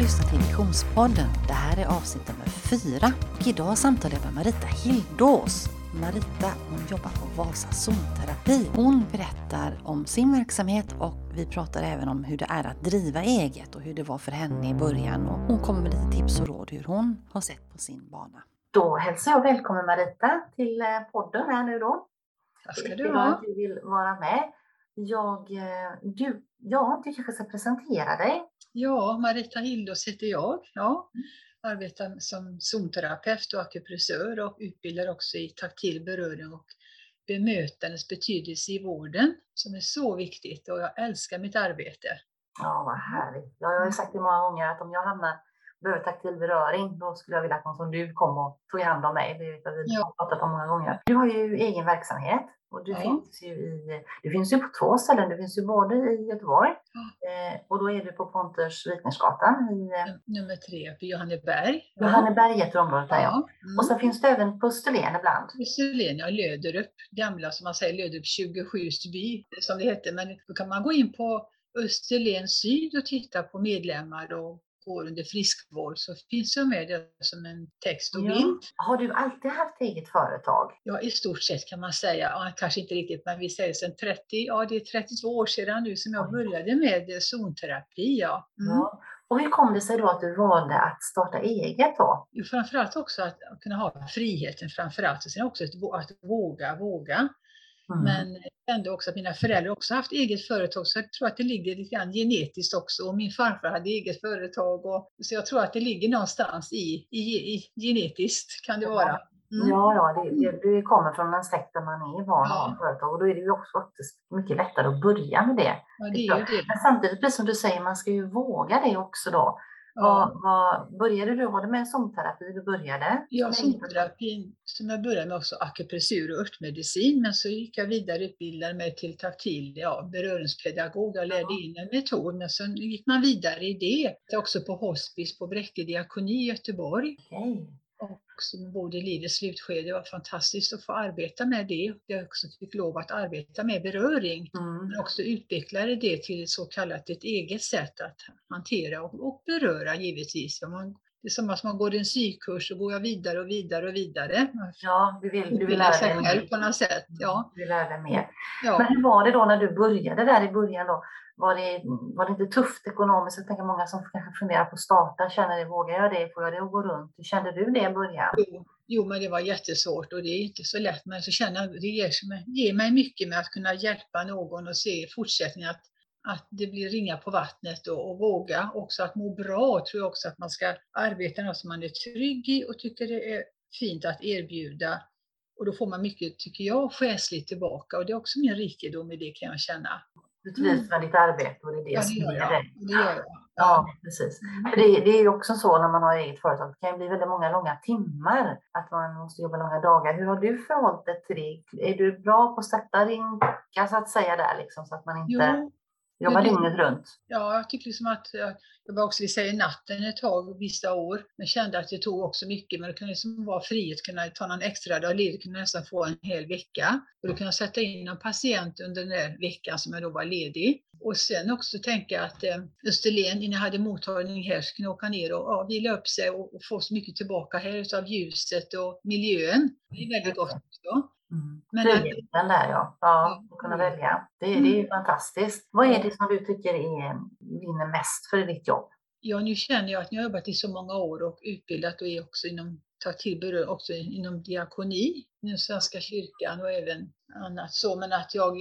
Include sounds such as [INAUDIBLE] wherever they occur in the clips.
lyssnar till Missionspodden. Det här är avsnitt nummer fyra. Och idag samtalar jag med Marita Hildås. Marita hon jobbar på Vasa zonterapi. Hon berättar om sin verksamhet och vi pratar även om hur det är att driva eget och hur det var för henne i början. Och hon kommer med lite tips och råd hur hon har sett på sin bana. Då hälsar jag välkommen Marita till eh, podden här nu då. Tack ska du ha. att du vill vara med. Jag, eh, du, ja, du kanske ska presentera dig? Ja, Marita Hildås heter jag. Ja, arbetar som zonterapeut och akupressör och utbildar också i taktil beröring och bemötandets betydelse i vården som är så viktigt och jag älskar mitt arbete. Ja, vad härligt. Jag har ju sagt det många gånger att om jag hamnar behöver taktil beröring, då skulle jag vilja att någon som du kom och tog hand om mig. Det har vi ja. pratat om många gånger. Du har ju egen verksamhet och du, ja. finns ju i, du finns ju på två ställen. Du finns ju både i Göteborg eh, och då är du på Ponters Vitnersgatan. I, eh, Nummer tre på Johanneberg. Johanneberg heter området där ja. Mm. Och så finns det även på Österlen ibland. Österlen, ja. Löderup. Gamla som man säger, Löderup 27 by som det heter. Men då kan man gå in på Österlen syd och titta på medlemmar och går under friskvård så finns jag med det som en text och bild. Har du alltid haft eget företag? Ja, i stort sett kan man säga. Ja, kanske inte riktigt, men vi säger sedan 30, ja det är 32 år sedan nu som jag började med zonterapi. Ja. Mm. ja. Och hur kom det sig då att du valde att starta eget då? Jo, framförallt också att kunna ha friheten framförallt och sen också att våga, våga. Mm. Men kände också att mina föräldrar också haft eget företag så jag tror att det ligger lite grann genetiskt också. Och min farfar hade eget företag och, så jag tror att det ligger någonstans i, i, i genetiskt kan det vara. Mm. Ja, ja det, det, du kommer från en släkt där man är van ha företag och då är det ju också mycket lättare att börja med det. Ja, det, det. Men samtidigt, precis som du säger, man ska ju våga det också då. Vad, vad, började du, var det med zonterapi du började? Ja, zonterapin som jag började med också akupressur och örtmedicin, men så gick jag vidare utbildade mig till taktil ja, beröringspedagog. Jag lärde in en metod, men sen gick man vidare i det. Jag också på hospice på Bräcke diakoni i Göteborg. Okay som bodde i livets slutskede. Det var fantastiskt att få arbeta med det. Jag också fick lov att arbeta med beröring, mm. men också utvecklade det till ett så kallat ett eget sätt att hantera och, och beröra givetvis. Man, det är som att man går en sykurs och går vidare och vidare och vidare. Ja, du vill, du vill lära dig själv på något sätt. Ja. Du vill lära dig mer. Ja. Men hur var det då när du började där i början då? Var det, var det inte tufft ekonomiskt? Jag tänker många som kanske funderar på att starta, känner det, vågar jag det? Får jag det att gå runt? Hur kände du det i början? Jo, jo, men det var jättesvårt och det är inte så lätt. Men så känner jag, det ger mig, ger mig mycket med att kunna hjälpa någon och se i fortsättningen att att det blir ringa på vattnet och, och våga. Också att må bra tror jag också att man ska arbeta något som man är trygg i och tycker det är fint att erbjuda. Och då får man mycket, tycker jag, själsligt tillbaka och det är också min rikedom i det kan jag känna. Du trivs med ditt arbete och det är det ja, som ger dig. Det. Ja, precis. Mm. För det, det, är ju också så när man har eget företag, det kan ju bli väldigt många långa timmar, att man måste jobba långa dagar. Hur har du förhållit dig till det? Är du bra på att sätta din klocka så att säga där liksom, så att man inte... Jo Jobbar dygnet runt? Ja, jag tycker liksom att jag jobbade också, vi säger natten ett tag, vissa år, men kände att det tog också mycket. Men det kunde liksom vara frihet, kunna ta någon extra dag ledigt, kunna nästan få en hel vecka. Och då kunde jag sätta in en patient under den där veckan som jag då var ledig. Och sen också tänka att eh, Österlen, innan jag hade mottagning här, så kunde jag åka ner och ja, vila upp sig och, och få så mycket tillbaka här av ljuset och miljön. Det är väldigt gott också. Mm. Friheten där ja, ja att kunna mm. välja. Det, det är ju mm. fantastiskt. Vad är det som du tycker är, vinner mest för ditt jobb? Ja, nu känner jag att jag har jobbat i så många år och utbildat och är också inom, tar till också inom diakoni inom Svenska kyrkan och även annat så, men att jag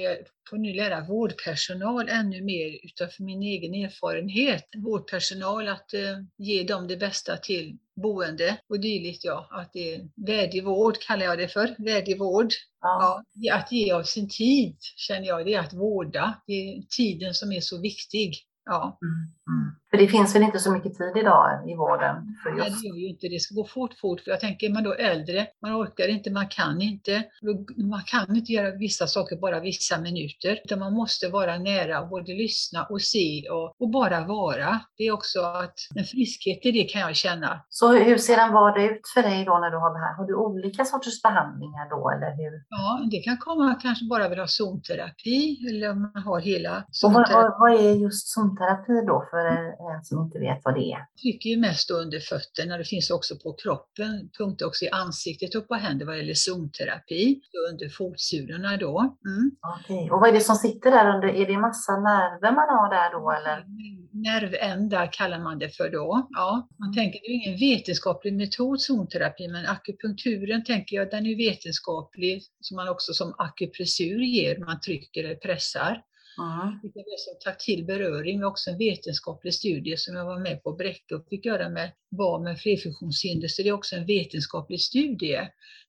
får nu lära vårdpersonal ännu mer utav min egen erfarenhet. Vårdpersonal, att eh, ge dem det bästa till boende och dylikt. Ja, att det är värdig vård kallar jag det för, värdig vård. Ja. ja. att ge av sin tid känner jag, det är att vårda. Det är tiden som är så viktig. Ja. Mm, mm. För det finns väl inte så mycket tid idag i vården? För just... Nej, det gör ju inte det. ska gå fort, fort. För jag tänker, är man då äldre, man orkar inte, man kan inte. Man kan inte göra vissa saker bara vissa minuter. Utan man måste vara nära och både lyssna och se och, och bara vara. Det är också att en friskhet i det kan jag känna. Så hur ser en vardag ut för dig då när du har det här? Har du olika sorters behandlingar då eller hur? Ja, det kan komma kanske bara vill ha zonterapi eller om man har hela zonterapi. Och vad, vad, vad är just zonterapi då för för en som inte vet vad det är? Trycker ju mest under fötterna. Det finns också på kroppen, punkter också i ansiktet och på händer vad gäller zonterapi. Under fotsulorna då. Mm. Okej, och vad är det som sitter där under? Är det massa nerver man har där då eller? Nervändar kallar man det för då. Ja, man mm. tänker det är ingen vetenskaplig metod zonterapi, men akupunkturen tänker jag den är vetenskaplig, som man också som akupressur ger, man trycker eller pressar. Mm. Det är som taktil beröring, också en vetenskaplig studie som jag var med på Bräcke och fick göra med barn med flerfunktionshinder, så det är också en vetenskaplig studie.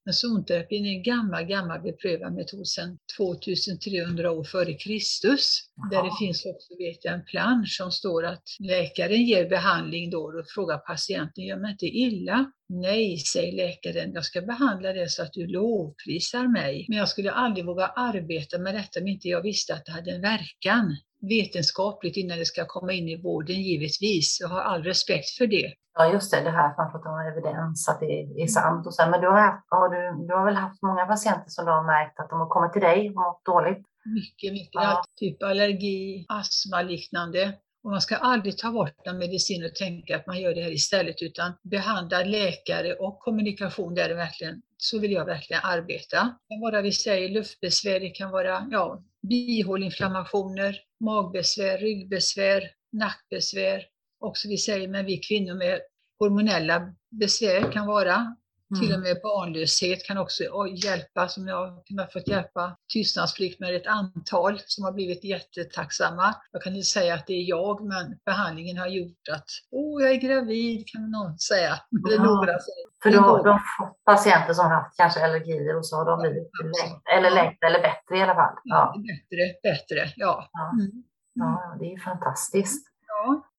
Men zonterapin är en gammal, gammal beprövad metod sedan 2300 år före Kristus. Där det finns också, vet jag, en plansch som står att läkaren ger behandling då och frågar patienten, gör mig inte illa? Nej, säger läkaren, jag ska behandla det så att du lovprisar mig. Men jag skulle aldrig våga arbeta med detta om inte jag visste att det hade en verkan vetenskapligt innan det ska komma in i vården givetvis. Jag har all respekt för det. Ja, just det, det här att man får ta evidens, att det är sant. Och så. Men du har, haft, har du, du har väl haft många patienter som du har märkt att de har kommit till dig och mått dåligt? Mycket, mycket. Ja. Typ allergi, astma liknande. Och man ska aldrig ta bort en medicin och tänka att man gör det här istället, utan behandla läkare och kommunikation, där verkligen, så vill jag verkligen arbeta. Det kan vara, vi säger, luftbesvär, det kan vara ja, bihåleinflammationer, magbesvär, ryggbesvär, nackbesvär. Också vi säger, men vi kvinnor med hormonella besvär kan vara Mm. Till och med barnlöshet kan också hjälpa, som jag har fått hjälpa tystnadsplikt med ett antal som har blivit jättetacksamma. Jag kan inte säga att det är jag, men behandlingen har gjort att åh, jag är gravid, kan någon säga. Det några För då har de fått patienter som har haft kanske allergier och så har de blivit ja, lätt, eller lätt eller bättre i alla fall. Ja. Bättre, bättre, ja. Ja. Mm. ja, det är fantastiskt.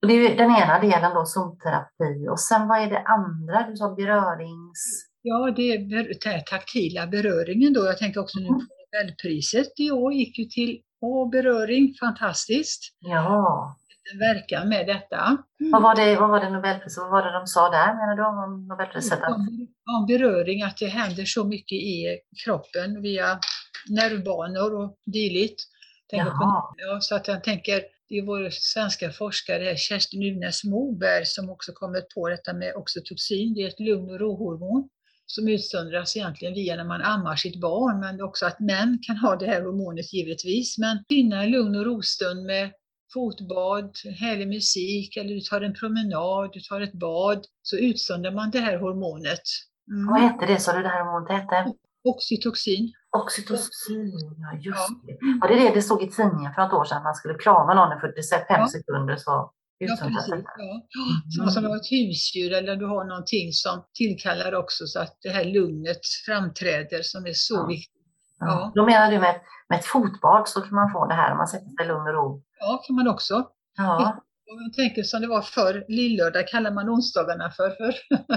Och det är den ena delen då, zonterapi. Och sen vad är det andra? Du sa berörings... Ja, det är den taktila beröringen då. Jag tänker också nu mm. på Nobelpriset i år gick ju till Åh, beröring, fantastiskt. Ja. Verkan med detta. Mm. Vad, var det, vad var det vad var det de sa där menar du om Nobelpriset? Om, om beröring, att det händer så mycket i kroppen via nervbanor och dylikt. På, ja, så att jag tänker det är vår svenska forskare Kerstin Unes Moberg som också kommit på detta med oxytocin. Det är ett lugn och rohormon som utsöndras egentligen via när man ammar sitt barn, men också att män kan ha det här hormonet givetvis. Men finna en lugn och rostund med fotbad, härlig musik eller du tar en promenad, du tar ett bad, så utsöndrar man det här hormonet. Mm. Vad hette det, sa du, det här hormonet hette? Oxytocin. Oxytocin, ja just det. Ja, det är det det stod i tidningen för något år sedan, att man skulle krama någon i 45 ja. sekunder så Ja, precis. Ja. Ja. Mm. Som har ett husdjur eller du har någonting som tillkallar också så att det här lugnet framträder som är så ja. viktigt. Ja. Då menar du med, med ett fotbad så kan man få det här om man sätter sig lugn och ro? Ja, kan man också. Ja. Jag tänker som det var förr, lillördag kallar man onsdagarna för. för.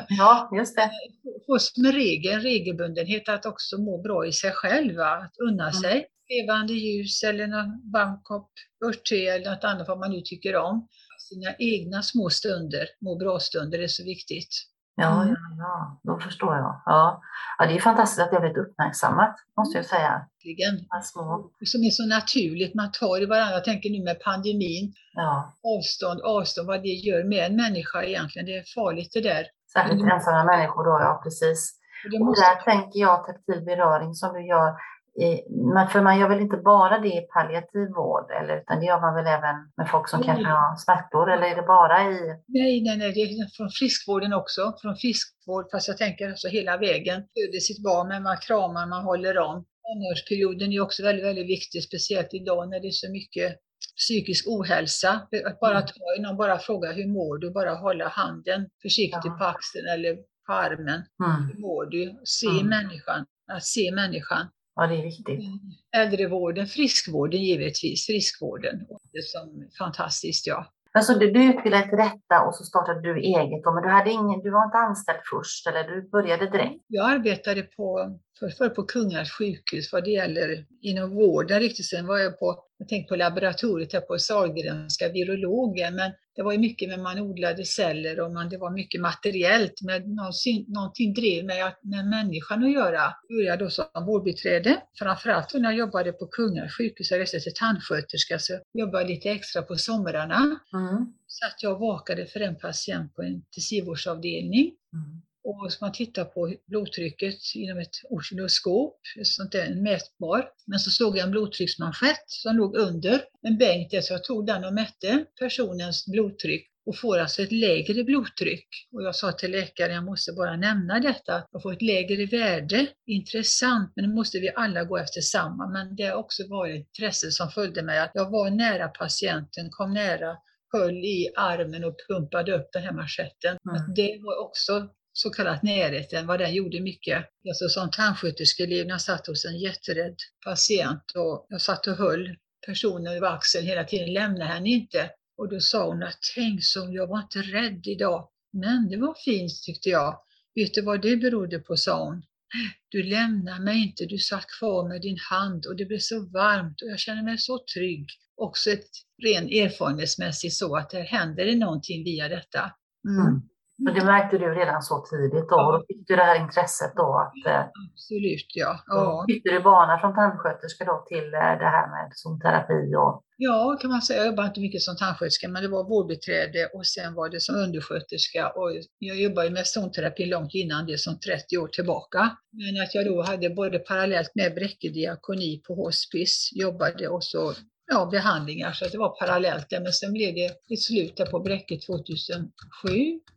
Ja, just det. [LAUGHS] Få som regel, regelbundenhet att också må bra i sig själv, att unna mm. sig levande ljus eller en varm kopp örtte eller något annat vad man nu tycker om. Sina egna små stunder, må bra-stunder är så viktigt. Ja, mm. ja, ja, då förstår jag. Ja. ja, det är fantastiskt att det har blivit uppmärksammat, måste jag säga. Verkligen. Som är så naturligt, man tar i varandra. Jag tänker nu med pandemin, ja. avstånd, avstånd, vad det gör med en människa egentligen. Det är farligt det där. Särskilt ensamma människor då, ja precis. Och, måste... och där tänker jag taktil beröring som du gör, men för man gör väl inte bara det i palliativ vård, eller, utan det gör man väl även med folk som nej. kanske har smärtor, eller är det bara i... Nej, nej, nej, det är från friskvården också. Från friskvård, fast jag tänker alltså hela vägen. Föder sitt barn, men man kramar, man håller om. Tonårsperioden är också väldigt, väldigt viktig, speciellt idag när det är så mycket psykisk ohälsa. Att bara mm. ta någon bara fråga hur mår du? Bara hålla handen försiktigt ja. på axeln eller på armen. Mm. Hur mår du? Se mm. människan. Att se människan. Ja, det är viktigt. Mm. Äldrevården, friskvården givetvis, friskvården. Det är som fantastiskt, ja. Men så du, du utbildade till detta och så startade du eget men du, hade ingen, du var inte anställd först eller du började direkt? Jag arbetade på, för, för på Kungälvs sjukhus vad det gäller inom vården riktigt. Sen var jag på, jag tänkte på laboratoriet här på Sahlgrenska virologen, men det var ju mycket med man odlade celler och man, det var mycket materiellt. Men någonting, någonting drev mig att, med människan att göra. Jag började då som vårdbiträde. Framförallt när jag jobbade på Kungälvs sjukhus, jag reste till tandsköterska, så jobbade jag lite extra på somrarna. Mm. Så att jag vakade för en patient på en intensivvårdsavdelning. Mm. Och man tittar på blodtrycket genom ett oscilloskop, sånt där, en mätbar. Men så såg jag en blodtrycksmanschett som låg under en bänk där, så jag tog den och mätte personens blodtryck och får alltså ett lägre blodtryck. Och jag sa till läkaren, jag måste bara nämna detta, jag får ett lägre värde. Intressant, men nu måste vi alla gå efter samma. Men det har också varit intresse som följde mig, att jag var nära patienten, kom nära höll i armen och pumpade upp den här manschetten. Mm. det var också så kallat närheten, vad den gjorde mycket. Alltså som tandsköterskeelev när jag satt hos en jätterädd patient och jag satt och höll personen över axeln hela tiden, lämnade henne inte. Och då sa hon att tänk som jag var inte rädd idag. Men det var fint tyckte jag. Vet du vad det berodde på, sa hon. Du lämnar mig inte, du satt kvar med din hand och det blev så varmt och jag känner mig så trygg. Också ett ren erfarenhetsmässigt så att det händer det någonting via detta. Mm. Och det märkte du redan så tidigt då? Och då fick du det här intresset då? Att, eh, Absolut, ja. ja. Fick du bana från tandsköterska då till eh, det här med zonterapi? Och... Ja, kan man säga. Jag jobbade inte mycket som tandsköterska, men det var vårdbiträde och sen var det som undersköterska. Och jag jobbade med zonterapi långt innan det, som 30 år tillbaka. Men att jag då hade både parallellt med Bräcke diakoni på hospice, jobbade och så ja, behandlingar så att det var parallellt där. Men sen blev det ett slut där på Bräcke 2007.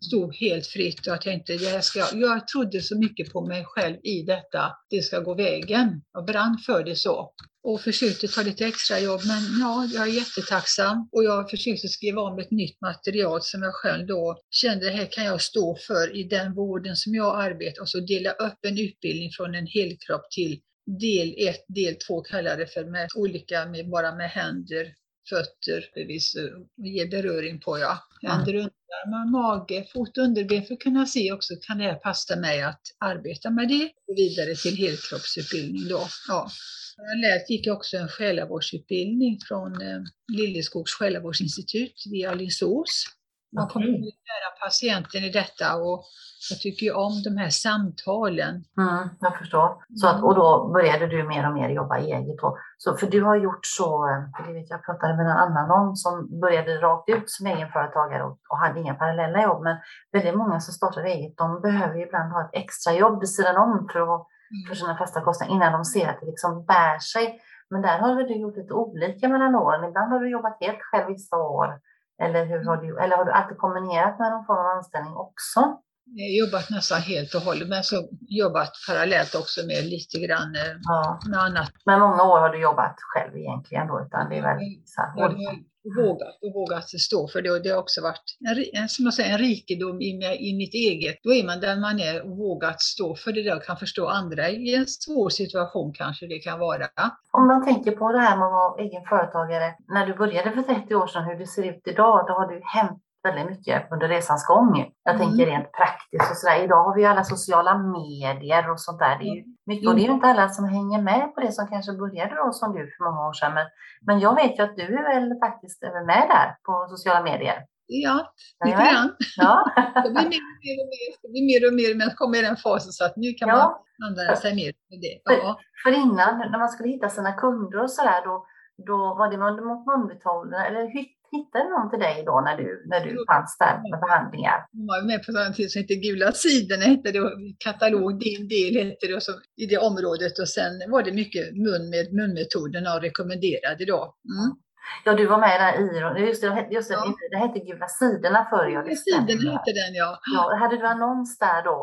Stod helt fritt och jag tänkte, jag, ska, jag trodde så mycket på mig själv i detta. Det ska gå vägen. Jag brann för det så. Och försökte ta lite extra jobb men ja, jag är jättetacksam. Och jag försökte skriva om ett nytt material som jag själv då kände, det här kan jag stå för i den vården som jag arbetar. Och så dela upp en utbildning från en helkropp till del 1, del 2 kallar det för med olika, med, bara med händer, fötter, bevis, ge beröring på ja. Händer, mm. underarmar, mage, fot, underben för att kunna se också, kan det här passa mig att arbeta med det? Och vidare till helkroppsutbildning då. Ja. Parallellt gick jag också en själavårdsutbildning från eh, Lilleskogs själavårdsinstitut via Alingsås. Man kommer nära patienten i detta och jag tycker ju om de här samtalen. Mm, jag förstår. Så att, och då började du mer och mer jobba eget. Då. Så, för du har gjort så, för vet, jag pratade med en annan någon som började rakt ut som egenföretagare och, och hade inga parallella jobb. Men väldigt många som startar eget, de behöver ibland ha ett extra jobb vid sidan om för, att, för sina fasta kostnader innan de ser att det liksom bär sig. Men där har du gjort lite olika mellan åren. Ibland har du jobbat helt själv vissa år. Eller, hur har du, eller har du alltid kombinerat med någon form av anställning också? Jag har jobbat nästan helt och hållet, men så jobbat parallellt också med lite grann eh, ja. med annat. Men många år har du jobbat själv egentligen då, utan det är väl så här, vågat och vågat stå för det. Och det har också varit en, som jag säger, en rikedom i, i mitt eget. Då är man där man är och vågat stå för det där och kan förstå andra i en svår situation kanske det kan vara. Om man tänker på det här med att vara egen företagare. När du började för 30 år sedan, hur det ser ut idag, då har du hämt väldigt mycket under resans gång. Jag mm. tänker rent praktiskt och sådär. Idag har vi ju alla sociala medier och sånt där. Det är ju mycket, och det är ju inte alla som hänger med på det som kanske började då som du för många år sedan. Men, men jag vet ju att du är väl faktiskt med där på sociala medier. Ja, lite grann. Ja. [LAUGHS] det blir mer och mer och mer, det blir mer och mer, men kommer den fasen så att nu kan ja. man använda sig mer av det. Ja. För, för, innan, när man skulle hitta sina kunder och sådär, då, då var det mot munmetoderna, eller hittade någon till dig då när du, när du fanns där med behandlingar? Hon var med på en tid som hette Gula sidorna, hette det, katalog Din del hette det, och så, i det området och sen var det mycket mun med munmetoderna och rekommenderade då. Mm. Ja, du var med där i, just det, just det, ja. det hette Gula sidorna förr. Gula sidorna hette den ja. ja. Hade du annons där då?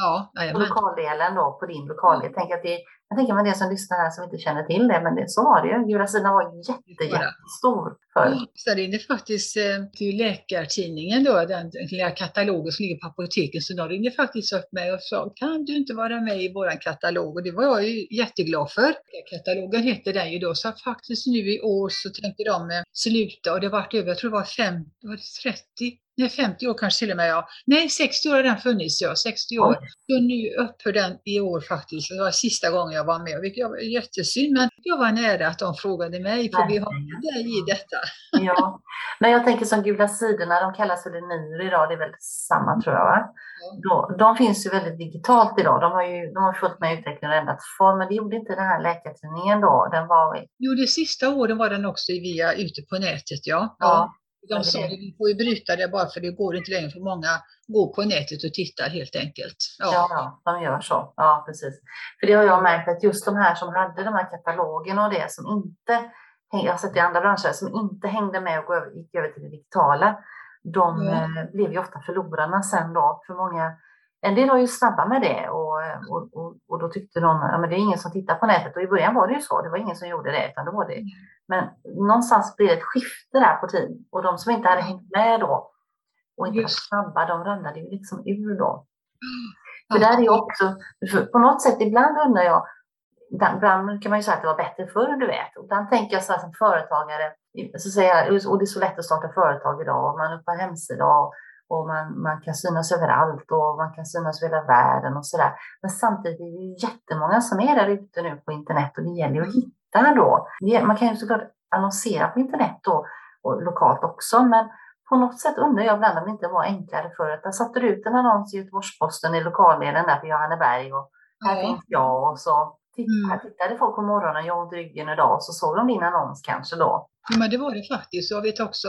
Ja, på lokaldelen då, på din lokal. Jag tänker att det jag tänker man det som lyssnar här som inte känner till det, men det, så var det ju. Gula sidan var jätte, jättestor förr. Så det är faktiskt eh, till Läkartidningen då, den lilla katalogen som ligger på apoteket, så de ringde faktiskt upp mig och sa kan du inte vara med i vår katalog? Och det var jag ju jätteglad för. Katalogen hette den ju då, så faktiskt nu i år så tänkte de eh, sluta och det vart över, jag tror det var fem, det var 30 nej 50 år kanske till och med, ja. Nej, 60 år har den funnits, ja. 60 år. Så nu upphör den i år faktiskt. Det var sista gången jag var med, vilket var jättesynd. Men jag var nära att de frågade mig, för vi har dig i detta. Ja, men jag tänker som Gula sidorna, de kallas för Eniro idag, det är väl samma tror jag, va? Ja. De, finns ju väldigt digitalt idag. De har ju de har följt med utvecklingen och ändrat form, men det gjorde inte den här läkartidningen då. Den var... Jo, de sista åren var den också via ute på nätet, ja. ja. De sa att vi får ju bryta det bara för det går inte längre för många går på nätet och tittar helt enkelt. Ja. ja, de gör så. Ja, precis. För det har jag märkt att just de här som hade de här katalogerna och det som inte, jag har sett i andra branscher, som inte hängde med och gick över till det digitala, de mm. blev ju ofta förlorarna sen då. För många, en del var ju snabba med det och, och, och, och då tyckte någon att ja, det är ingen som tittar på nätet. Och i början var det ju så, det var ingen som gjorde det, utan då var det mm. Men någonstans blir det ett skifte där på tid och de som inte hade hängt med då och inte var snabba, de ramlade ju liksom ur då. För där är också, på något sätt, ibland undrar jag, ibland kan man ju säga att det var bättre förr, du vet. Och ibland tänker jag så här som företagare, så säger jag, och det är så lätt att starta företag idag, och man öppnar hemsida och, och man, man kan synas överallt och man kan synas över hela världen och sådär. Men samtidigt är det ju jättemånga som är där ute nu på internet och det gäller ju att hitta då. Man kan ju såklart annonsera på internet då, och lokalt också, men på något sätt undrar jag ibland om det inte var enklare förut. Där satte du ut en annons i Göteborgs-Posten i lokaldelen där på Johanneberg och här mm. finns jag och så tittade, mm. tittade folk på morgonen, jag ont ryggen idag och så såg de din annons kanske då. Ja, men det var det faktiskt. Jag vet också,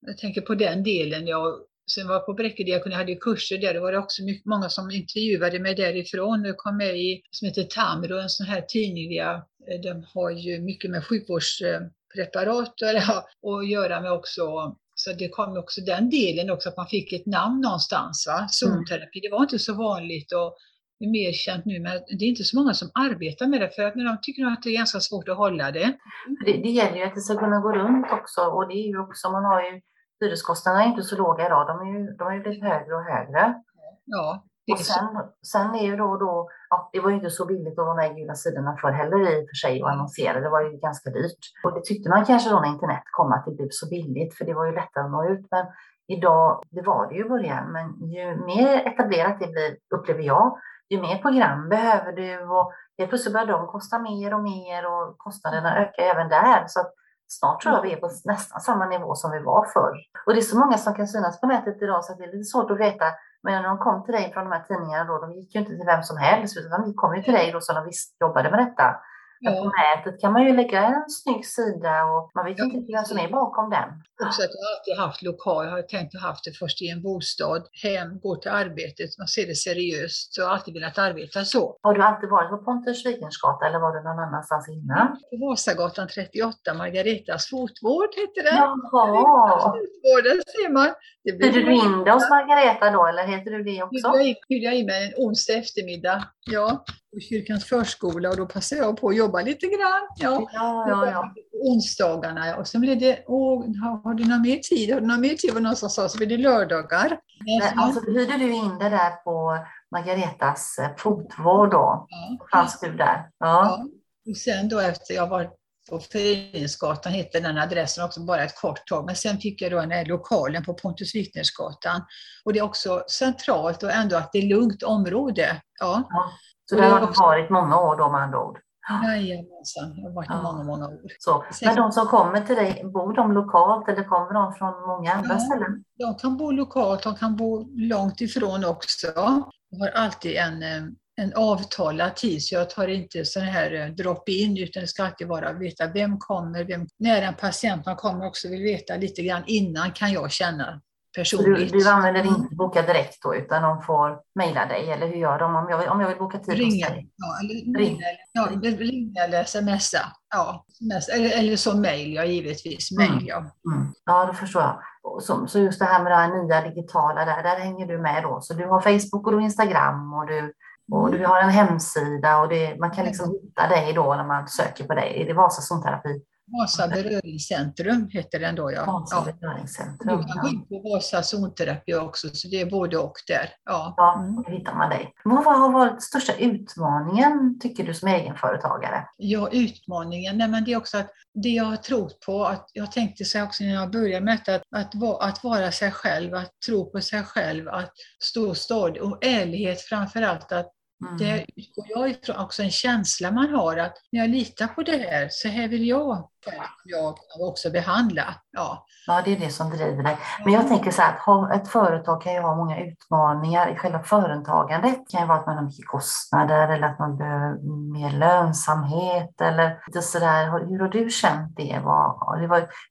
jag tänker på den delen, jag Sen var på Bräcke hade kurser där, det var det också mycket, många som intervjuade mig därifrån. Jag kom med i, som heter Tamro, en sån här tidning via Eh, de har ju mycket med sjukvårdspreparat [LAUGHS] att göra med också. Så det kom också den delen också, att man fick ett namn någonstans. Va? Zonterapi, mm. det var inte så vanligt och det är mer känt nu, men det är inte så många som arbetar med det för att de tycker att det är ganska svårt att hålla det. Det, det gäller ju att det ska kunna gå runt också och det är ju också, man har ju hyreskostnaderna är inte så låga idag, de, är ju, de har ju blivit högre och högre. Ja, och sen, sen är ju då, då ja, det var ju inte så billigt att vara med i Gula sidorna för heller i och för sig och annonsera. Det var ju ganska dyrt. Och det tyckte man kanske då när internet kom att det blev så billigt för det var ju lättare att nå ut. Men idag, det var det ju i början, men ju mer etablerat det blir, upplever jag, ju mer program behöver du och helt plötsligt börjar de kosta mer och mer och kostnaderna ökar även där. Så att snart tror jag vi är på nästan samma nivå som vi var förr. Och det är så många som kan synas på nätet idag så det är lite svårt att veta men när de kom till dig från de här tidningarna då, de gick ju inte till vem som helst, utan de kom ju till dig då som de visst jobbade med detta. Ja. På nätet kan man ju lägga en snygg sida och man vet ja. inte vem som är bakom den. Också att jag alltid haft lokal, jag har tänkt att haft det först i en bostad, hem, gå till arbetet, man ser det seriöst. Så jag har alltid velat arbeta så. Har du alltid varit på Pontus Wikensgata eller var du någon annanstans innan? På Vasagatan 38, Margaretas fotvård hette den. Jaha! Fotvården ser man. Hyrde du in dig hos Margareta då eller heter du det också? Hyrde jag in mig en onsdag eftermiddag, ja på kyrkans förskola och då passade jag på att jobba lite grann. Ja, ja, ja, ja. Onsdagarna och sen blev det, åh, har du någon mer tid? Har du någon mer tid? var någon som sa, så blev det lördagar. Men, alltså, hyrde du in det där på Margaretas eh, fotvård då? Ja. Fanns du där? Ja. ja. Och sen då efter jag var på Föreningsgatan hette den adressen också bara ett kort tag. Men sen fick jag då den här lokalen på Pontus Wiknersgatan. Och det är också centralt och ändå att det är lugnt område. Ja. ja. Så det har varit många år då med andra ord? Jajamensan, det har varit ja. många, många år. Så. Men de som kommer till dig, bor de lokalt eller kommer de från många andra ja, ställen? De kan bo lokalt, de kan bo långt ifrån också. Jag har alltid en, eh, en avtalad tid, så jag tar inte sån här eh, drop-in, utan det ska alltid vara veta vem kommer, vem, när en patient man kommer också vill veta lite grann innan kan jag känna personligt. Du, du använder inte boka direkt då, utan de får mejla dig, eller hur gör de om jag vill, om jag vill boka tid ringa, hos dig? Ja, eller, Ring. ja, ringa eller smsa. Ja, eller, eller som mejl, ja givetvis. Mail, mm. ja. Mm. ja, då förstår jag. Så, så just det här med det här nya digitala, där, där hänger du med då. Så du har Facebook och Instagram och du, och mm. du har en hemsida och det, man kan liksom hitta dig då när man söker på dig. Är det Vasa zonterapi? Vasa beröringscentrum heter den då ja. Vasa beröringscentrum. Du kan gå in på Vasa zonterapi också, så det är både och där. Ja, ja mm. då hittar man dig. Vad har varit största utmaningen tycker du som egenföretagare? Ja, utmaningen, nej men det är också att det jag har trott på, att jag tänkte så också när jag började med detta, att, att, att vara sig själv, att tro på sig själv, att stå stadig och ärlighet framför allt, att Mm. Det utgår jag ifrån också en känsla man har att när jag litar på det här, så här vill jag jag också behandla. Ja. ja, det är det som driver dig. Men jag tänker så här, att ett företag kan ju ha många utmaningar i själva företagandet. Det kan ju vara att man har mycket kostnader eller att man behöver mer lönsamhet eller lite sådär. Hur har du känt det?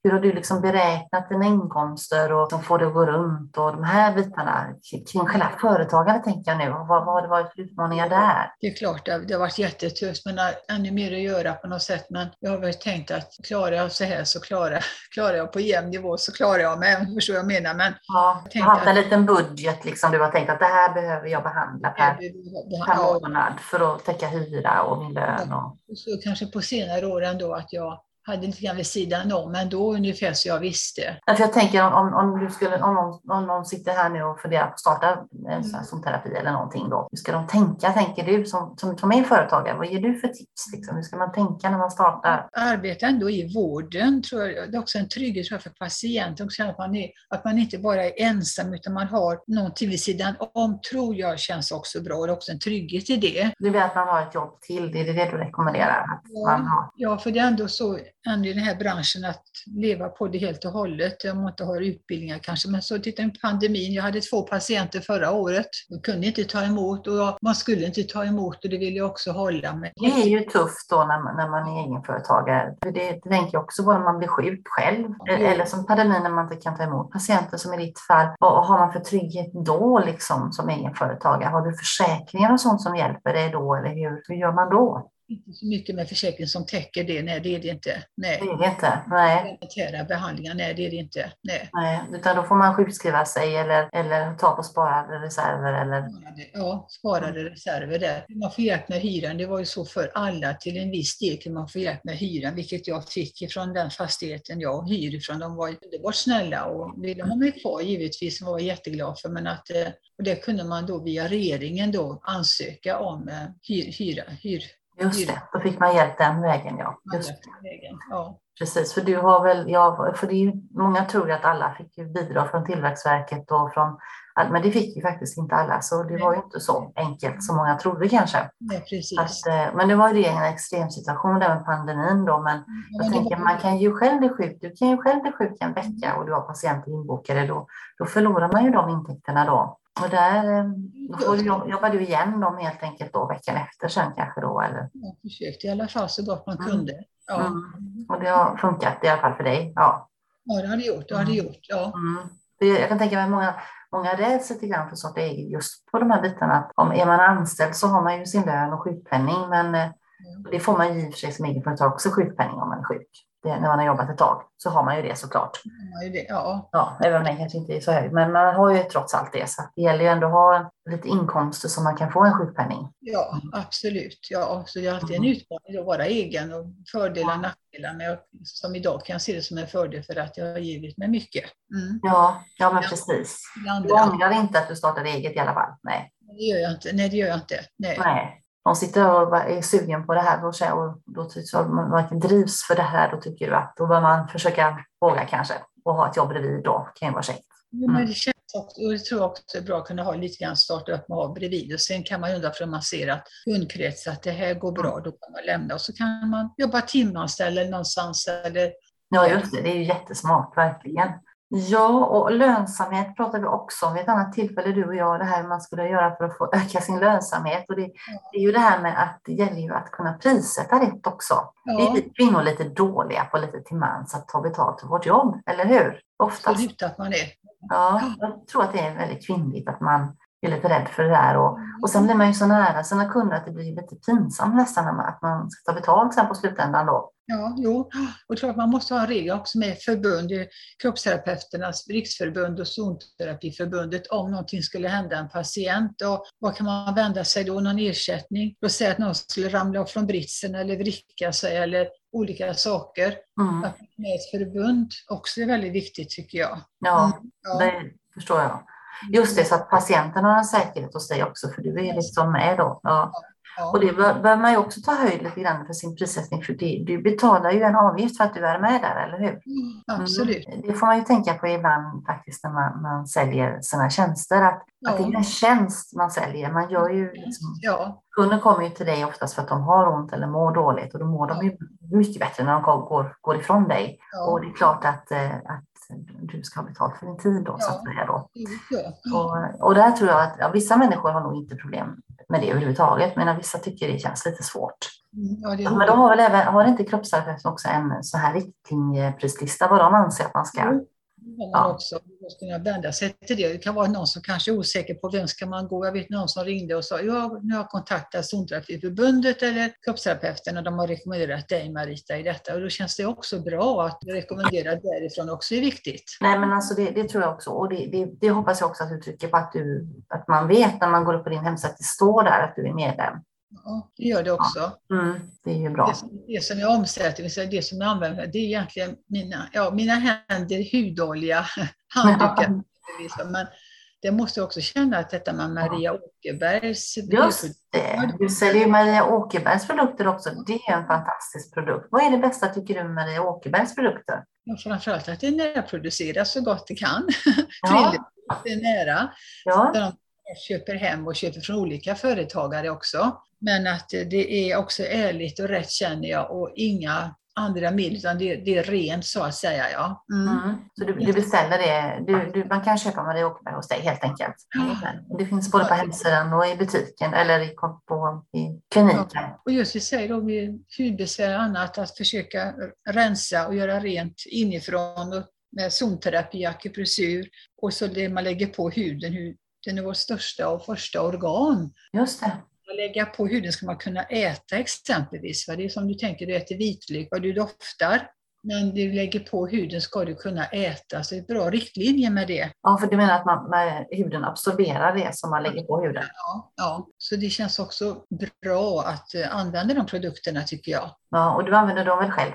Hur har du liksom beräknat dina inkomster och som får det att gå runt och de här bitarna kring själva företagandet tänker jag nu. Vad, vad har det varit för utmaningar där? Det är klart, det har varit jättetufft men ännu mer att göra på något sätt. Men jag har väl tänkt att klarar jag så här så klarar, [LAUGHS] klarar jag på jämn nivå så klarar jag mig. Förstår jag menar? Men ja, du har haft en liten budget liksom. Du har tänkt att det här behöver jag behandla per, per månad för att täcka hyra och min lön. Och... Så kanske på senare år ändå att jag hade lite grann vid sidan om, men då ungefär så jag visste. Jag tänker om, om, du skulle, om, någon, om någon sitter här nu och funderar på att starta en sån som terapi eller någonting då. Hur ska de tänka, tänker du som, som, som är företagare? Vad ger du för tips? Liksom? Hur ska man tänka när man startar? Arbeta ändå i vården, tror jag. Det är också en trygghet tror jag, för patienten, också att, man är, att man inte bara är ensam utan man har någonting vid sidan om, tror jag känns också bra. Det är också en trygghet i det. Du vill att man har ett jobb till, det är det du rekommenderar? Att ja, man har. ja, för det är ändå så i den här branschen att leva på det helt och hållet. Om man inte har utbildningar kanske. Men så titta på pandemin. Jag hade två patienter förra året. De kunde inte ta emot och man skulle inte ta emot och det vill jag också hålla med. Det är ju tufft då när man, när man är egenföretagare. För det, det tänker jag också på när man blir sjuk själv. Eller som pandemin när man inte kan ta emot patienter som i ditt fall. Vad har man för trygghet då liksom som egenföretagare? Har du försäkringar och sånt som hjälper dig då? Eller hur, hur gör man då? Inte så mycket med försäkring som täcker det. Nej, det är det inte. Nej. Det är det inte. Nej. behandlingar, nej det är det inte. Nej. nej. Utan då får man sjukskriva sig eller, eller ta på sparade reserver eller? Ja, sparade reserver där. Man får hjälp med hyran. Det var ju så för alla till en viss del kunde man få hjälp med hyran, vilket jag fick från den fastigheten jag hyr ifrån. De var underbart snälla och ville ha mig kvar givetvis, var jag jätteglad för. Men att, eh, och det kunde man då via regeringen då ansöka om eh, hyr, hyra, hyr, Just det, då fick man hjälp den vägen ja. Just vägen. ja. Precis, för du har väl, ja, för det är ju, många tror ju att alla fick bidrag från Tillväxtverket och från, men det fick ju faktiskt inte alla, så det var ju inte så enkelt som många trodde kanske. Nej, precis. Att, eh, men det var ju en extremsituation där med pandemin då, men mm, jag men tänker var... man kan ju själv bli sjuk, du kan ju själv bli sjuk en vecka och du har patienter inbokade då, då förlorar man ju de intäkterna då. Och där eh, då jobbar du igen dem helt enkelt då veckan efter sen kanske då? Eller? Jag försökte i alla fall så gott man mm. kunde. Ja. Mm. Och det har funkat i alla fall för dig? Ja, ja det har det gjort. Det har det gjort ja. Mm. Jag kan tänka mig många, många räds lite grann för sånt eget just på de här bitarna. Om är man anställd så har man ju sin lön och sjukpenning men mm. det får man ju i och för sig som egenföretag också sjukpenning om man är sjuk det, när man har jobbat ett tag så har man ju det såklart. Man det, ja. Ja, även om den kanske inte är så hög. Men man har ju trots allt det. Så det gäller ju ändå att ha lite inkomster så man kan få en sjukpenning. Ja, absolut. Ja, så det är alltid en mm. utmaning att vara egen och fördelar och nackdelar. Men som idag kan jag se det som en fördel för att jag har givit mig mycket. Mm. Ja, ja, men precis. Du ångrar inte att du startade eget i alla fall? Nej. Det gör jag inte. Nej, det gör jag inte. Nej. Nej de sitter och är sugen på det här och då så man verkligen drivs för det här, då tycker du att då bör man försöka våga kanske och ha ett jobb bredvid då, kan ju vara käckt. Mm. Ja, det känns också, och det tror jag också är bra att kunna ha lite grann starta upp med att ha bredvid och sen kan man undra för man ser att kundkrets, att det här går bra, då kan man lämna och så kan man jobba timanställd eller någonstans eller Ja, just det. Det är ju jättesmart, verkligen. Ja, och lönsamhet pratar vi också om vid ett annat tillfälle, du och jag, det här man skulle göra för att få öka sin lönsamhet. Och det, det är ju det här med att det gäller ju att kunna prissätta rätt också. Ja. Vi är kvinnor lite dåliga på lite till mans att ta betalt för vårt jobb, eller hur? Oftast. Absolut att man är. Ja, jag tror att det är väldigt kvinnligt att man är lite rädd för det där. Och, och sen blir man ju så nära sina kunder att det blir lite pinsamt nästan att man ska ta betalt sen på slutändan då. Ja, jo. Och klart man måste ha en regel också med förbund, kroppsterapeuternas riksförbund och zonterapiförbundet om någonting skulle hända en patient. Och vad kan man vända sig då? Någon ersättning? Låt säga att någon skulle ramla från britsen eller vricka sig eller olika saker. Mm. Att med ett förbund också är väldigt viktigt tycker jag. Ja, mm. ja. det förstår jag. Just det, så att patienten har en säkerhet hos dig också, för du är liksom med då. Ja. Ja. Och det behöver man ju också ta höjd lite grann för sin prissättning, för det, du betalar ju en avgift för att du är med där, eller hur? Mm, absolut. Mm. Det får man ju tänka på ibland faktiskt när man, man säljer sina tjänster, att, ja. att det är en tjänst man säljer. Man gör ju liksom, ja. Kunden kommer ju till dig oftast för att de har ont eller mår dåligt och då mår de ju mycket bättre när de går, går ifrån dig. Och det är klart att, eh, att du ska ha betalt för din tid då, ja. så att säga. Då. Och, och där tror jag att ja, vissa människor har nog inte problem med det överhuvudtaget, men vissa tycker det känns lite svårt. Mm, ja, det men då har väl även, har inte kroppsterapeuten också en så här riktlinjeprislista vad de anser att man ska mm ja. också kunna vända sig till det. Det kan vara någon som kanske är osäker på vem ska man gå. Jag vet någon som ringde och sa, ja, nu har jag kontaktat Zonterapiförbundet eller kroppsterapeuten och de har rekommenderat dig Marita i detta. Och då känns det också bra att rekommendera därifrån också är viktigt. Nej, men alltså det, det tror jag också. Och det, det, det, hoppas jag också att du trycker på att, du, att man vet när man går upp på din hemsida att det står där att du är medlem. Ja, det gör det också. Mm, det är ju bra. Det, det som jag omsätter, det som jag använder, det är egentligen mina, ja, mina händer, hudolja, [LAUGHS] handdukar. Men det måste också känna att detta med Maria Åkerbergs Just det, du säljer Maria Åkerbergs produkter också. Det är en fantastisk produkt. Vad är det bästa tycker du med Maria Åkerbergs produkter? Ja, framförallt att det är närproducerat så gott det kan. [LAUGHS] Ja. det är nära. Ja. Köper hem och köper från olika företagare också. Men att det är också ärligt och rätt känner jag och inga andra medel utan det, det är rent så att säga. Ja. Mm. Mm. Så du, du, beställer det, du, du, man kan köpa Maria Åkerberg hos dig helt enkelt? Mm. Det finns både på hemsidan och i butiken eller i, på, i kliniken? Ja. Och just vi säger då hudbesvär och annat att försöka rensa och göra rent inifrån med zonterapi, akupressur och så det man lägger på huden, huden är vårt största och första organ. Just det lägga på huden ska man kunna äta exempelvis. Det är som du tänker, du äter vitlök och du doftar. Men du lägger på huden ska du kunna äta, så det är bra riktlinje med det. Ja, för du menar att man, med huden absorberar det som man lägger på huden? Ja, ja, så det känns också bra att eh, använda de produkterna tycker jag. Ja, och du använder dem väl själv?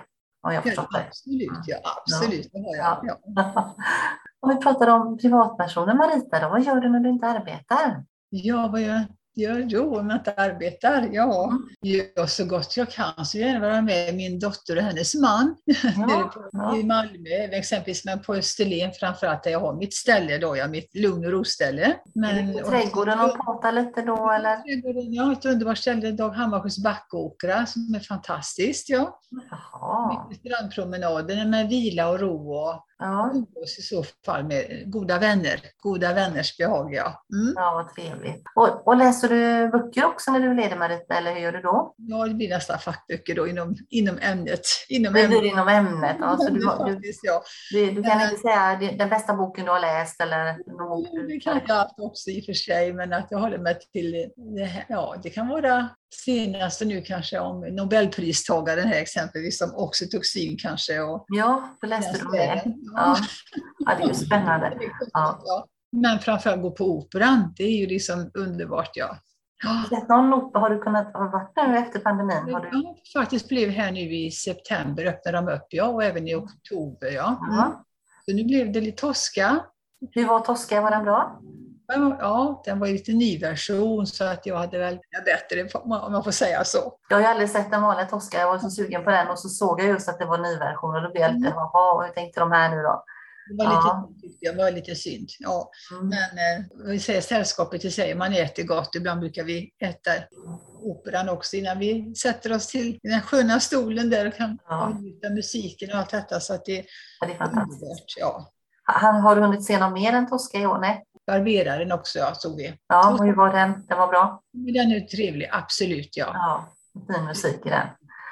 Jag förstått det. Absolut, ja, absolut. Ja. Det har jag. Ja. [LAUGHS] om vi pratar om privatpersoner, Marita, då, vad gör du när du inte arbetar? Ja, vad gör gör då om jag inte arbetar? Ja, mm. gör så gott jag kan så gärna vara med min dotter och hennes man [LAUGHS] ja, ja. i Malmö, exempelvis men på Österlen framförallt där jag har mitt ställe då, ja, mitt lugn och ro-ställe. Men, trädgården och prata lite då eller? Ja, ett underbart ställe, Dag Hammarskjölds backåkrar som är fantastiskt. Ja. Jaha. Strandpromenaden med vila och ro och Ja. Umgås i så fall med goda vänner, goda vänners behag. Ja, mm. ja vad trevligt. Och, och, läser du böcker också när du leder Marita, eller hur gör du då? Ja, det blir nästan fackböcker då inom, inom ämnet. Inom det blir inom ämnet. Alltså, du, du, du, du, kan inte säga den bästa boken du har läst? Eller det kan jag också i och för sig, men att jag håller mig till, ja, det kan vara senaste nu kanske om Nobelpristagaren här exempelvis som oxytocin kanske. Och ja, då läste du om det. Ja. ja, det är ju spännande. Ja. Men framförallt gå på operan, det är ju liksom underbart. Ja. Någon opera, har du kunnat ha varit nu efter pandemin? Har du... Ja, faktiskt blev här nu i september öppnade de upp, ja, och även i oktober. Ja. Mm. Så nu blev det lite Tosca. Hur var Tosca, var den bra? Ja, den var ju lite ny version så att jag hade väl bättre om man får säga så. Jag har ju aldrig sett den vanliga Tosca, jag var så sugen på den och så såg jag just att det var ny version och då blev jag lite, mm. jaha, hur tänkte de här nu då? Det var ja. lite, det var lite synd. Ja. Mm. Men eh, vi säger sällskapet i sig, man äter gott. Ibland brukar vi äta operan också innan vi sätter oss till den sköna stolen där och kan ja. njuta musiken och allt detta. Så att det, ja, det är fantastiskt. Ja. Har du hunnit se något mer än Tosca i år? Nej? Barberaren också, ja, såg vi. Ja, hur var den? Den var bra? Den är trevlig, absolut ja. Ja, fin musik i den.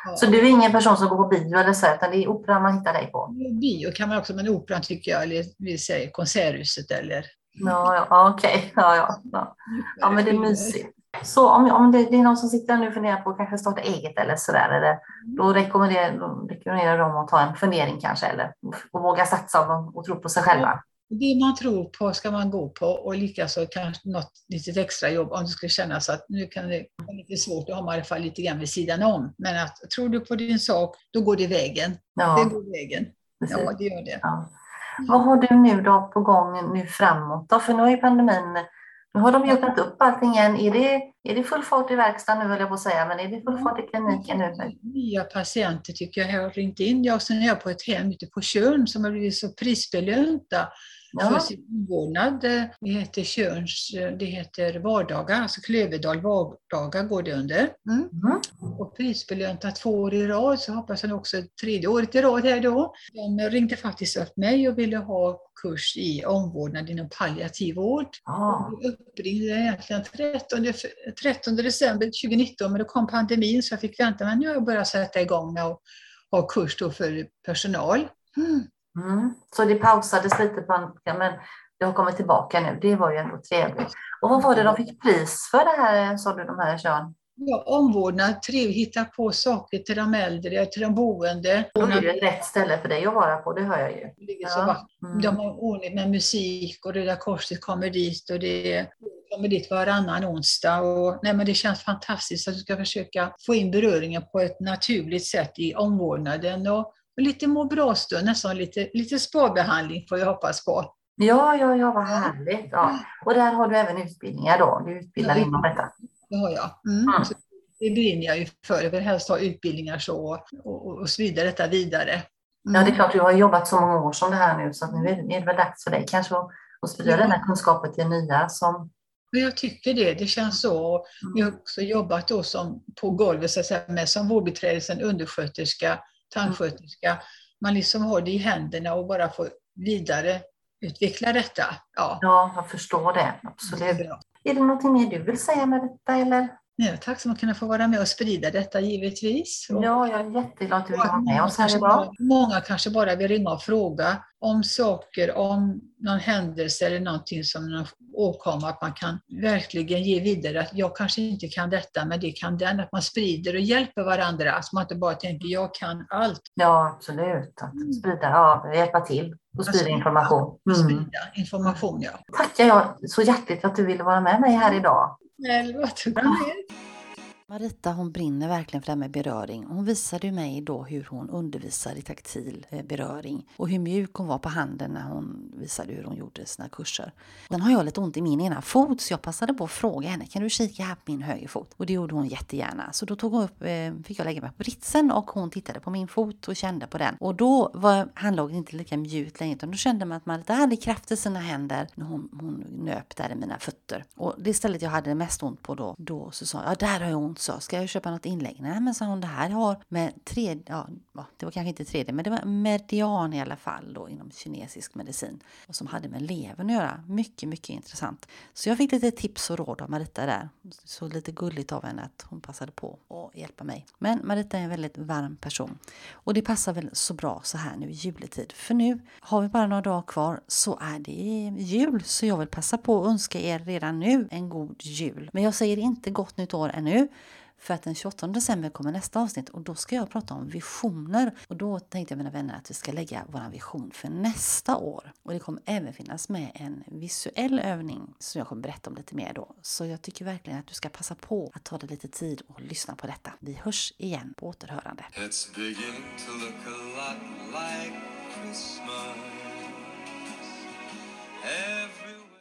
Ja. Så du är ingen person som går på bio eller så, utan det är operan man hittar dig på? Bio kan man också, men operan tycker jag, eller vi säger Konserthuset eller Ja, ja okej. Okay. Ja, ja, ja. ja, men det är mysigt. Så om, om det, det, är någon som sitter nu och funderar på att kanske starta eget eller sådär, eller, då rekommenderar, då rekommenderar de att ta en fundering kanske, eller och våga satsa och, och tro på sig själva. Det man tror på ska man gå på och likaså kanske något litet extra jobb om det skulle kännas att nu kan det vara lite svårt, då har man i alla fall lite grann vid sidan om. Men att tror du på din sak, då går det vägen. Ja. Det går vägen. Precis. Ja, det gör det. Ja. Vad har du nu då på gång nu framåt då? För nu är pandemin nu har de ju öppnat upp allting igen. Är det, är det full fart i verkstaden nu, höll jag på att säga, men är det full fart i kliniken nu? Nya patienter tycker jag har ringt in. Jag sen är jag på ett hem ute på Tjörn som har blivit så prisbelönta ja. för sin omvårdnad. Det heter Tjörns, det heter vardagar, alltså Klöverdal vardagar går det under. Mm. Mm. Och prisbelönta två år i rad, så hoppas jag också tredje året i rad här då. De ringde faktiskt upp mig och ville ha kurs i omvårdnad inom palliativ vård. Ah. Uppringde egentligen 13, 13 december 2019, men då kom pandemin så jag fick vänta. Men nu har jag börjat sätta igång med att ha kurs då för personal. Mm. Mm. Så det pausades lite, på, men det har kommit tillbaka nu. Det var ju ändå trevligt. Och vad var det de fick pris för det här, sa du, de här Sean? Ja, omvårdnad, trevligt, hitta på saker till de äldre, till de boende. Då är det rätt ställe för dig att vara på, det hör jag ju. Ja. Mm. De har ordning med musik och Röda Korset kommer dit och det kommer dit varannan onsdag. Och, nej, men det känns fantastiskt att du ska försöka få in beröringen på ett naturligt sätt i omvårdnaden. Och lite må bra-stund, nästan lite, lite spabehandling får jag hoppas på. Ja, ja, ja, vad härligt. Ja. Och där har du även utbildningar då? Du utbildar ja, inom detta? Det har jag. Mm. Mm. Det brinner jag ju för. Jag vill helst ha utbildningar så och, och, och sprida detta vidare. Mm. Ja, det är mm. klart, du har jobbat så många år som det här nu, så att nu är det väl dags för dig kanske att, att sprida den här kunskapen till nya som jag tycker det, det känns så. Jag har också jobbat då som, på golvet så att säga, med som vårdbiträde, sen undersköterska, tandsköterska. Man liksom har det i händerna och bara får vidareutveckla detta. Ja. ja, jag förstår det. Absolut. Det är, är det någonting mer du vill säga med detta? Eller? Jag är tacksam att kunna få vara med och sprida detta givetvis. ja, jag är jätteglad att du vill vara med oss här idag. Många kanske bara vill ringa och fråga om saker, om någon händelse eller någonting som någon åkomma, att man kan verkligen ge vidare att jag kanske inte kan detta, men det kan den. Att man sprider och hjälper varandra, att man inte bara tänker jag kan allt. Ja, absolut. Att sprida, ja, hjälpa till och sprida information. Mm. Sprida information, ja. Tackar jag så hjärtligt att du ville vara med mig här idag. Själv, Marita hon brinner verkligen för det här med beröring. Hon visade mig då hur hon undervisar i taktil eh, beröring och hur mjuk hon var på handen när hon visade hur hon gjorde sina kurser. Sen har jag lite ont i min ena fot så jag passade på att fråga henne kan du kika här på min högerfot? Och det gjorde hon jättegärna. Så då tog hon upp, eh, fick jag lägga mig på britsen och hon tittade på min fot och kände på den. Och då var handlaget inte lika mjukt längre utan då kände man att Marita hade kraft i sina händer när hon, hon nöp där i mina fötter. Och det stället jag hade mest ont på då, då så sa jag, ja där har jag ont sa, ska jag köpa något inlägg? Nej, men sa hon, det här har med tredje, ja, det var kanske inte tredje, men det var median i alla fall då inom kinesisk medicin och som hade med levern att göra. Mycket, mycket intressant. Så jag fick lite tips och råd av Marita där. Så lite gulligt av henne att hon passade på att hjälpa mig. Men Marita är en väldigt varm person och det passar väl så bra så här nu i juletid. För nu har vi bara några dagar kvar så är det jul så jag vill passa på att önska er redan nu en god jul. Men jag säger inte gott nytt år ännu för att den 28 december kommer nästa avsnitt och då ska jag prata om visioner. Och då tänkte jag mina vänner att vi ska lägga vår vision för nästa år. Och det kommer även finnas med en visuell övning som jag kommer berätta om lite mer då. Så jag tycker verkligen att du ska passa på att ta dig lite tid och lyssna på detta. Vi hörs igen på återhörande. It's to look a lot like Christmas. Every